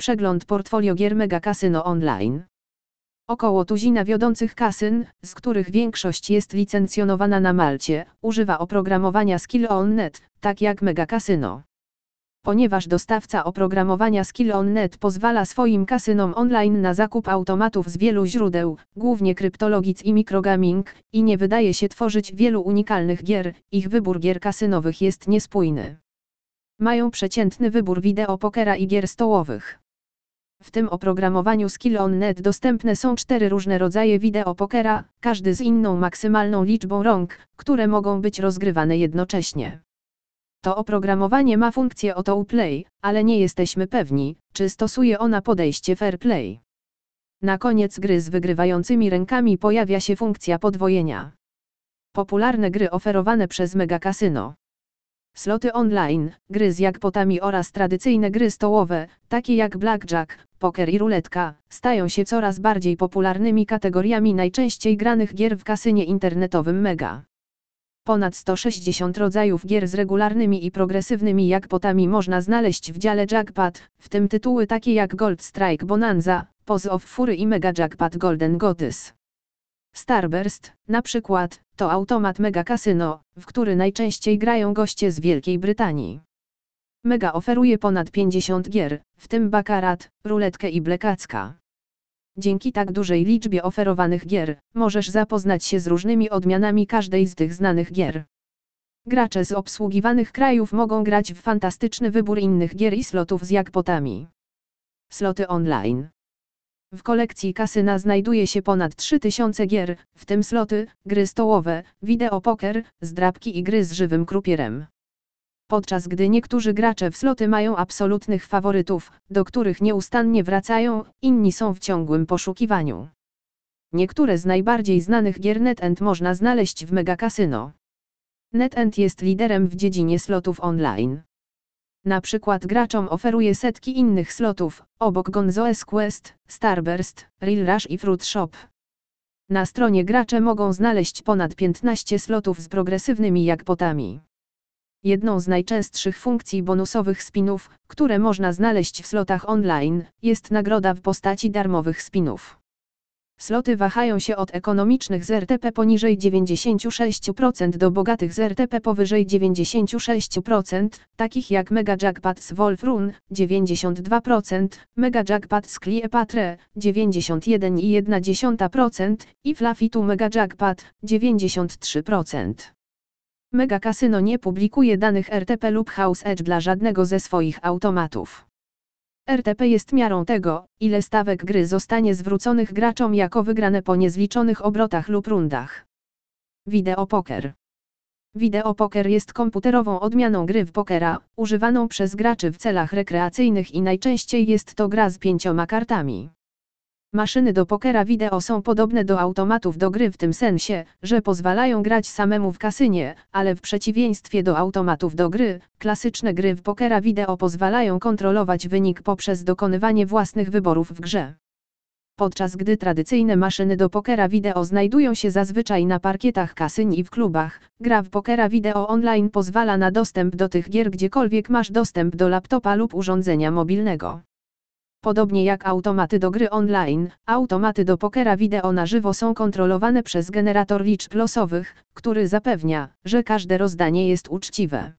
Przegląd portfolio gier Mega Casino Online. Około tuzina wiodących kasyn, z których większość jest licencjonowana na Malcie, używa oprogramowania Skill On Net, tak jak Mega Casino. Ponieważ dostawca oprogramowania Skill On Net pozwala swoim kasynom online na zakup automatów z wielu źródeł, głównie kryptologic i microgaming, i nie wydaje się tworzyć wielu unikalnych gier, ich wybór gier kasynowych jest niespójny. Mają przeciętny wybór wideo pokera i gier stołowych. W tym oprogramowaniu Skill On Net dostępne są cztery różne rodzaje wideo pokera, każdy z inną maksymalną liczbą rąk, które mogą być rozgrywane jednocześnie. To oprogramowanie ma funkcję auto play, ale nie jesteśmy pewni, czy stosuje ona podejście fair play. Na koniec gry z wygrywającymi rękami pojawia się funkcja podwojenia. Popularne gry oferowane przez Mega Casino. Sloty online, gry z jackpotami oraz tradycyjne gry stołowe, takie jak blackjack, poker i ruletka, stają się coraz bardziej popularnymi kategoriami najczęściej granych gier w kasynie internetowym Mega. Ponad 160 rodzajów gier z regularnymi i progresywnymi jackpotami można znaleźć w dziale Jackpot, w tym tytuły takie jak Gold Strike Bonanza, Pose of Fury i Mega Jackpot Golden Goddess. Starburst, na przykład, to automat Mega Casino, w który najczęściej grają goście z Wielkiej Brytanii. Mega oferuje ponad 50 gier, w tym Baccarat, ruletkę i blekacka. Dzięki tak dużej liczbie oferowanych gier, możesz zapoznać się z różnymi odmianami każdej z tych znanych gier. Gracze z obsługiwanych krajów mogą grać w fantastyczny wybór innych gier i slotów z jackpotami. Sloty online. W kolekcji kasyna znajduje się ponad 3000 gier, w tym sloty, gry stołowe, wideopoker, zdrabki i gry z żywym krupierem. Podczas gdy niektórzy gracze w sloty mają absolutnych faworytów, do których nieustannie wracają, inni są w ciągłym poszukiwaniu. Niektóre z najbardziej znanych gier NetEnt można znaleźć w Mega Casino. NetEnt jest liderem w dziedzinie slotów online. Na przykład graczom oferuje setki innych slotów, obok Gonzoes Quest, Starburst, Real Rush i Fruit Shop. Na stronie gracze mogą znaleźć ponad 15 slotów z progresywnymi jackpotami. Jedną z najczęstszych funkcji bonusowych spinów, które można znaleźć w slotach online, jest nagroda w postaci darmowych spinów. Sloty wahają się od ekonomicznych z RTP poniżej 96% do bogatych z RTP powyżej 96%, takich jak Mega Jackpot z Wolf Run 92%, Mega Jackpot z Cleopatra 91,1% i Fluffy Mega Jackpot 93%. Mega Casino nie publikuje danych RTP lub House Edge dla żadnego ze swoich automatów. RTP jest miarą tego, ile stawek gry zostanie zwróconych graczom jako wygrane po niezliczonych obrotach lub rundach. Wideopoker. Wideopoker jest komputerową odmianą gry w pokera, używaną przez graczy w celach rekreacyjnych i najczęściej jest to gra z pięcioma kartami. Maszyny do pokera wideo są podobne do automatów do gry w tym sensie, że pozwalają grać samemu w kasynie, ale w przeciwieństwie do automatów do gry, klasyczne gry w pokera wideo pozwalają kontrolować wynik poprzez dokonywanie własnych wyborów w grze. Podczas gdy tradycyjne maszyny do pokera wideo znajdują się zazwyczaj na parkietach kasyn i w klubach, gra w pokera wideo online pozwala na dostęp do tych gier gdziekolwiek masz dostęp do laptopa lub urządzenia mobilnego. Podobnie jak automaty do gry online, automaty do pokera wideo na żywo są kontrolowane przez generator liczb losowych, który zapewnia, że każde rozdanie jest uczciwe.